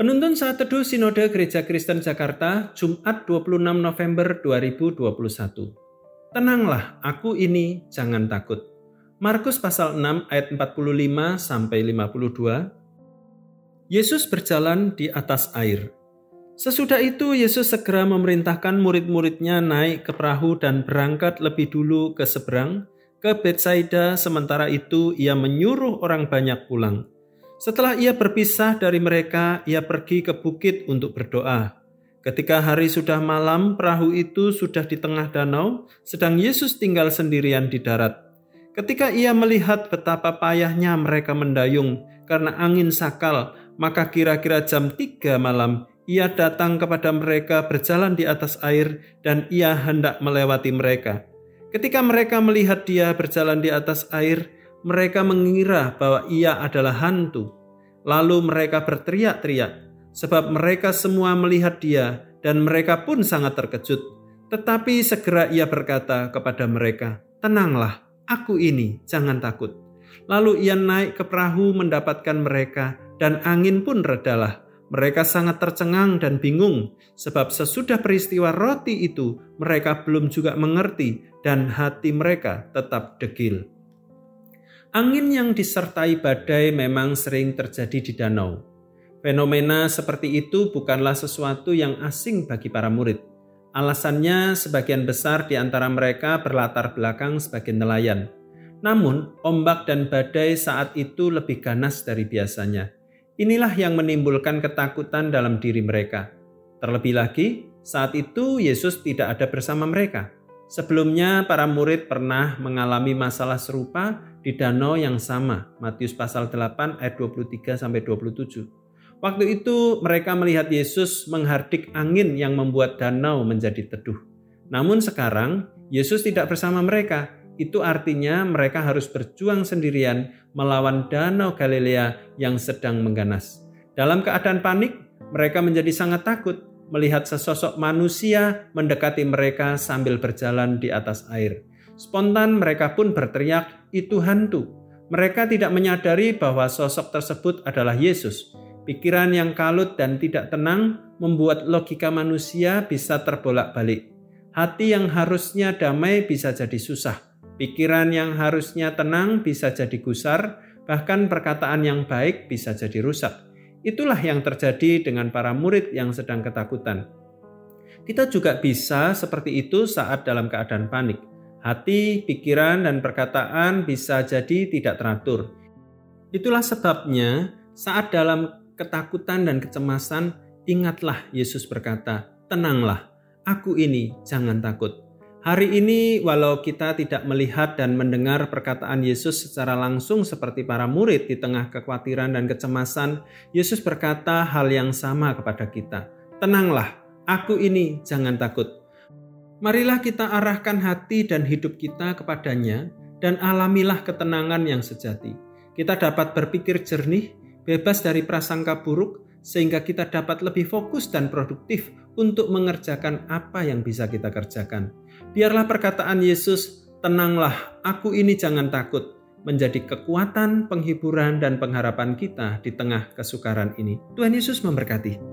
Penuntun saat teduh Sinode Gereja Kristen Jakarta, Jumat 26 November 2021. Tenanglah, aku ini, jangan takut. Markus pasal 6 ayat 45 sampai 52. Yesus berjalan di atas air. Sesudah itu Yesus segera memerintahkan murid-muridnya naik ke perahu dan berangkat lebih dulu ke seberang, ke Betsaida sementara itu ia menyuruh orang banyak pulang. Setelah ia berpisah dari mereka, ia pergi ke bukit untuk berdoa. Ketika hari sudah malam, perahu itu sudah di tengah danau, sedang Yesus tinggal sendirian di darat. Ketika ia melihat betapa payahnya mereka mendayung karena angin sakal, maka kira-kira jam tiga malam ia datang kepada mereka berjalan di atas air dan ia hendak melewati mereka. Ketika mereka melihat dia berjalan di atas air, mereka mengira bahwa ia adalah hantu. Lalu mereka berteriak-teriak, sebab mereka semua melihat dia, dan mereka pun sangat terkejut. Tetapi segera ia berkata kepada mereka, "Tenanglah, aku ini, jangan takut." Lalu ia naik ke perahu mendapatkan mereka, dan angin pun redalah. Mereka sangat tercengang dan bingung, sebab sesudah peristiwa roti itu mereka belum juga mengerti, dan hati mereka tetap degil. Angin yang disertai badai memang sering terjadi di danau. Fenomena seperti itu bukanlah sesuatu yang asing bagi para murid. Alasannya, sebagian besar di antara mereka berlatar belakang sebagai nelayan. Namun, ombak dan badai saat itu lebih ganas dari biasanya. Inilah yang menimbulkan ketakutan dalam diri mereka. Terlebih lagi, saat itu Yesus tidak ada bersama mereka. Sebelumnya, para murid pernah mengalami masalah serupa di danau yang sama, Matius pasal 8 ayat 23 sampai 27. Waktu itu mereka melihat Yesus menghardik angin yang membuat danau menjadi teduh. Namun sekarang Yesus tidak bersama mereka. Itu artinya mereka harus berjuang sendirian melawan danau Galilea yang sedang mengganas. Dalam keadaan panik, mereka menjadi sangat takut melihat sesosok manusia mendekati mereka sambil berjalan di atas air. Spontan mereka pun berteriak, "Itu hantu!" Mereka tidak menyadari bahwa sosok tersebut adalah Yesus. Pikiran yang kalut dan tidak tenang membuat logika manusia bisa terbolak-balik. Hati yang harusnya damai bisa jadi susah. Pikiran yang harusnya tenang bisa jadi gusar, bahkan perkataan yang baik bisa jadi rusak. Itulah yang terjadi dengan para murid yang sedang ketakutan. Kita juga bisa seperti itu saat dalam keadaan panik. Hati, pikiran, dan perkataan bisa jadi tidak teratur. Itulah sebabnya, saat dalam ketakutan dan kecemasan, ingatlah Yesus berkata, "Tenanglah, aku ini, jangan takut." Hari ini, walau kita tidak melihat dan mendengar perkataan Yesus secara langsung seperti para murid di tengah kekhawatiran dan kecemasan, Yesus berkata hal yang sama kepada kita: "Tenanglah, aku ini, jangan takut." Marilah kita arahkan hati dan hidup kita kepadanya dan alamilah ketenangan yang sejati. Kita dapat berpikir jernih, bebas dari prasangka buruk, sehingga kita dapat lebih fokus dan produktif untuk mengerjakan apa yang bisa kita kerjakan. Biarlah perkataan Yesus, "Tenanglah, aku ini jangan takut," menjadi kekuatan, penghiburan, dan pengharapan kita di tengah kesukaran ini. Tuhan Yesus memberkati.